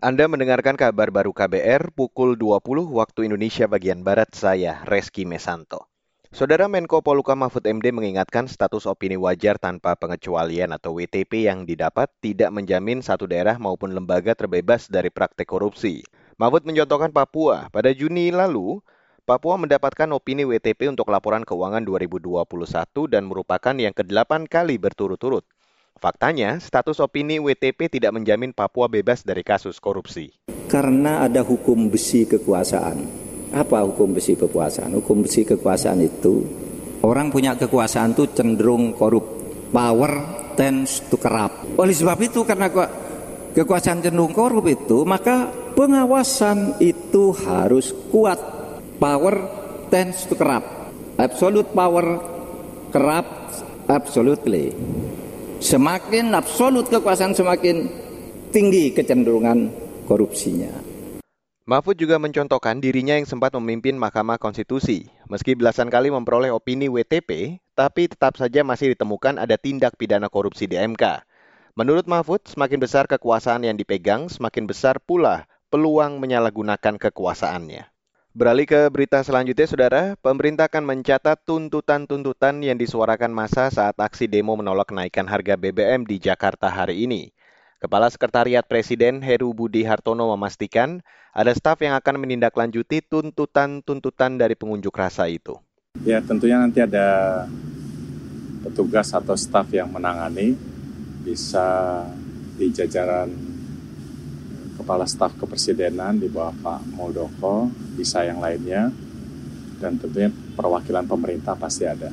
Anda mendengarkan kabar baru KBR pukul 20 waktu Indonesia bagian Barat saya, Reski Mesanto. Saudara Menko Poluka Mahfud MD mengingatkan status opini wajar tanpa pengecualian atau WTP yang didapat tidak menjamin satu daerah maupun lembaga terbebas dari praktek korupsi. Mahfud mencontohkan Papua. Pada Juni lalu, Papua mendapatkan opini WTP untuk laporan keuangan 2021 dan merupakan yang ke-8 kali berturut-turut. Faktanya, status opini WTP tidak menjamin Papua bebas dari kasus korupsi. Karena ada hukum besi kekuasaan. Apa hukum besi kekuasaan? Hukum besi kekuasaan itu orang punya kekuasaan itu cenderung korup. Power tends to corrupt. Oleh sebab itu karena kekuasaan cenderung korup itu, maka pengawasan itu harus kuat. Power tends to corrupt. Absolute power corrupt absolutely. Semakin absolut kekuasaan semakin tinggi kecenderungan korupsinya. Mahfud juga mencontohkan dirinya yang sempat memimpin Mahkamah Konstitusi. Meski belasan kali memperoleh opini WTP, tapi tetap saja masih ditemukan ada tindak pidana korupsi di MK. Menurut Mahfud, semakin besar kekuasaan yang dipegang, semakin besar pula peluang menyalahgunakan kekuasaannya. Beralih ke berita selanjutnya, Saudara. Pemerintah akan mencatat tuntutan-tuntutan yang disuarakan massa saat aksi demo menolak kenaikan harga BBM di Jakarta hari ini. Kepala Sekretariat Presiden Heru Budi Hartono memastikan ada staf yang akan menindaklanjuti tuntutan-tuntutan dari pengunjuk rasa itu. Ya, tentunya nanti ada petugas atau staf yang menangani bisa di jajaran Kepala Staf Kepresidenan di bawah Pak Muldoko, bisa yang lainnya, dan tentunya perwakilan pemerintah pasti ada.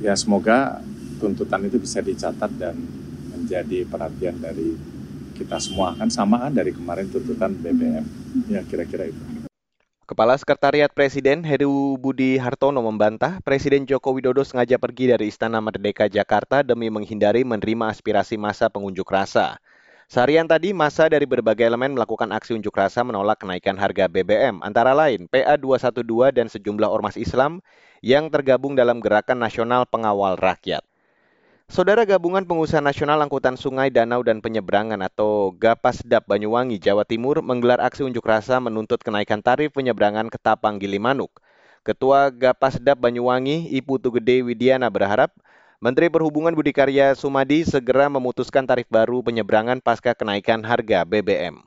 Ya semoga tuntutan itu bisa dicatat dan menjadi perhatian dari kita semua kan sama kan dari kemarin tuntutan BBM ya kira-kira itu. Kepala Sekretariat Presiden Heru Budi Hartono membantah Presiden Joko Widodo sengaja pergi dari Istana Merdeka Jakarta demi menghindari menerima aspirasi masa pengunjuk rasa. Seharian tadi, masa dari berbagai elemen melakukan aksi unjuk rasa menolak kenaikan harga BBM, antara lain PA212 dan sejumlah ormas Islam yang tergabung dalam Gerakan Nasional Pengawal Rakyat. Saudara Gabungan Pengusaha Nasional Angkutan Sungai, Danau, dan Penyeberangan atau GAPASDAP Banyuwangi, Jawa Timur menggelar aksi unjuk rasa menuntut kenaikan tarif penyeberangan ke Tapang Gilimanuk. Ketua GAPASDAP Banyuwangi, Ibu Tugede Widiana berharap Menteri Perhubungan Budi Karya Sumadi segera memutuskan tarif baru penyeberangan pasca kenaikan harga BBM.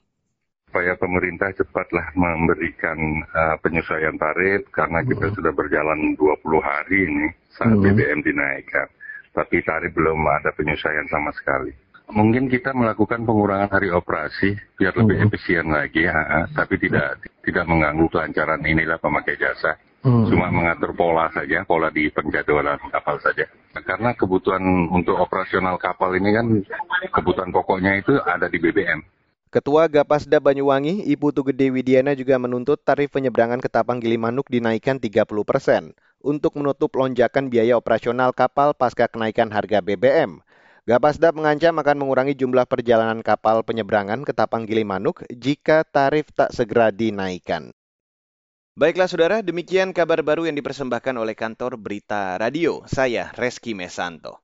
Supaya pemerintah cepatlah memberikan uh, penyesuaian tarif karena kita hmm. sudah berjalan 20 hari ini saat hmm. BBM dinaikkan. Tapi tarif belum ada penyesuaian sama sekali. Mungkin kita melakukan pengurangan hari operasi biar lebih hmm. efisien lagi, ha, tapi tidak tidak mengganggu kelancaran inilah pemakai jasa. Hmm. Cuma mengatur pola saja, pola di penjadwalan kapal saja. Karena kebutuhan untuk operasional kapal ini kan kebutuhan pokoknya itu ada di BBM. Ketua Gapasda Banyuwangi, Ibu Tugede Widiana juga menuntut tarif penyeberangan ke Tapang Gilimanuk dinaikkan 30 persen untuk menutup lonjakan biaya operasional kapal pasca kenaikan harga BBM. Gapasda mengancam akan mengurangi jumlah perjalanan kapal penyeberangan ke Tapang Gilimanuk jika tarif tak segera dinaikkan. Baiklah saudara, demikian kabar baru yang dipersembahkan oleh kantor Berita Radio. Saya Reski Mesanto.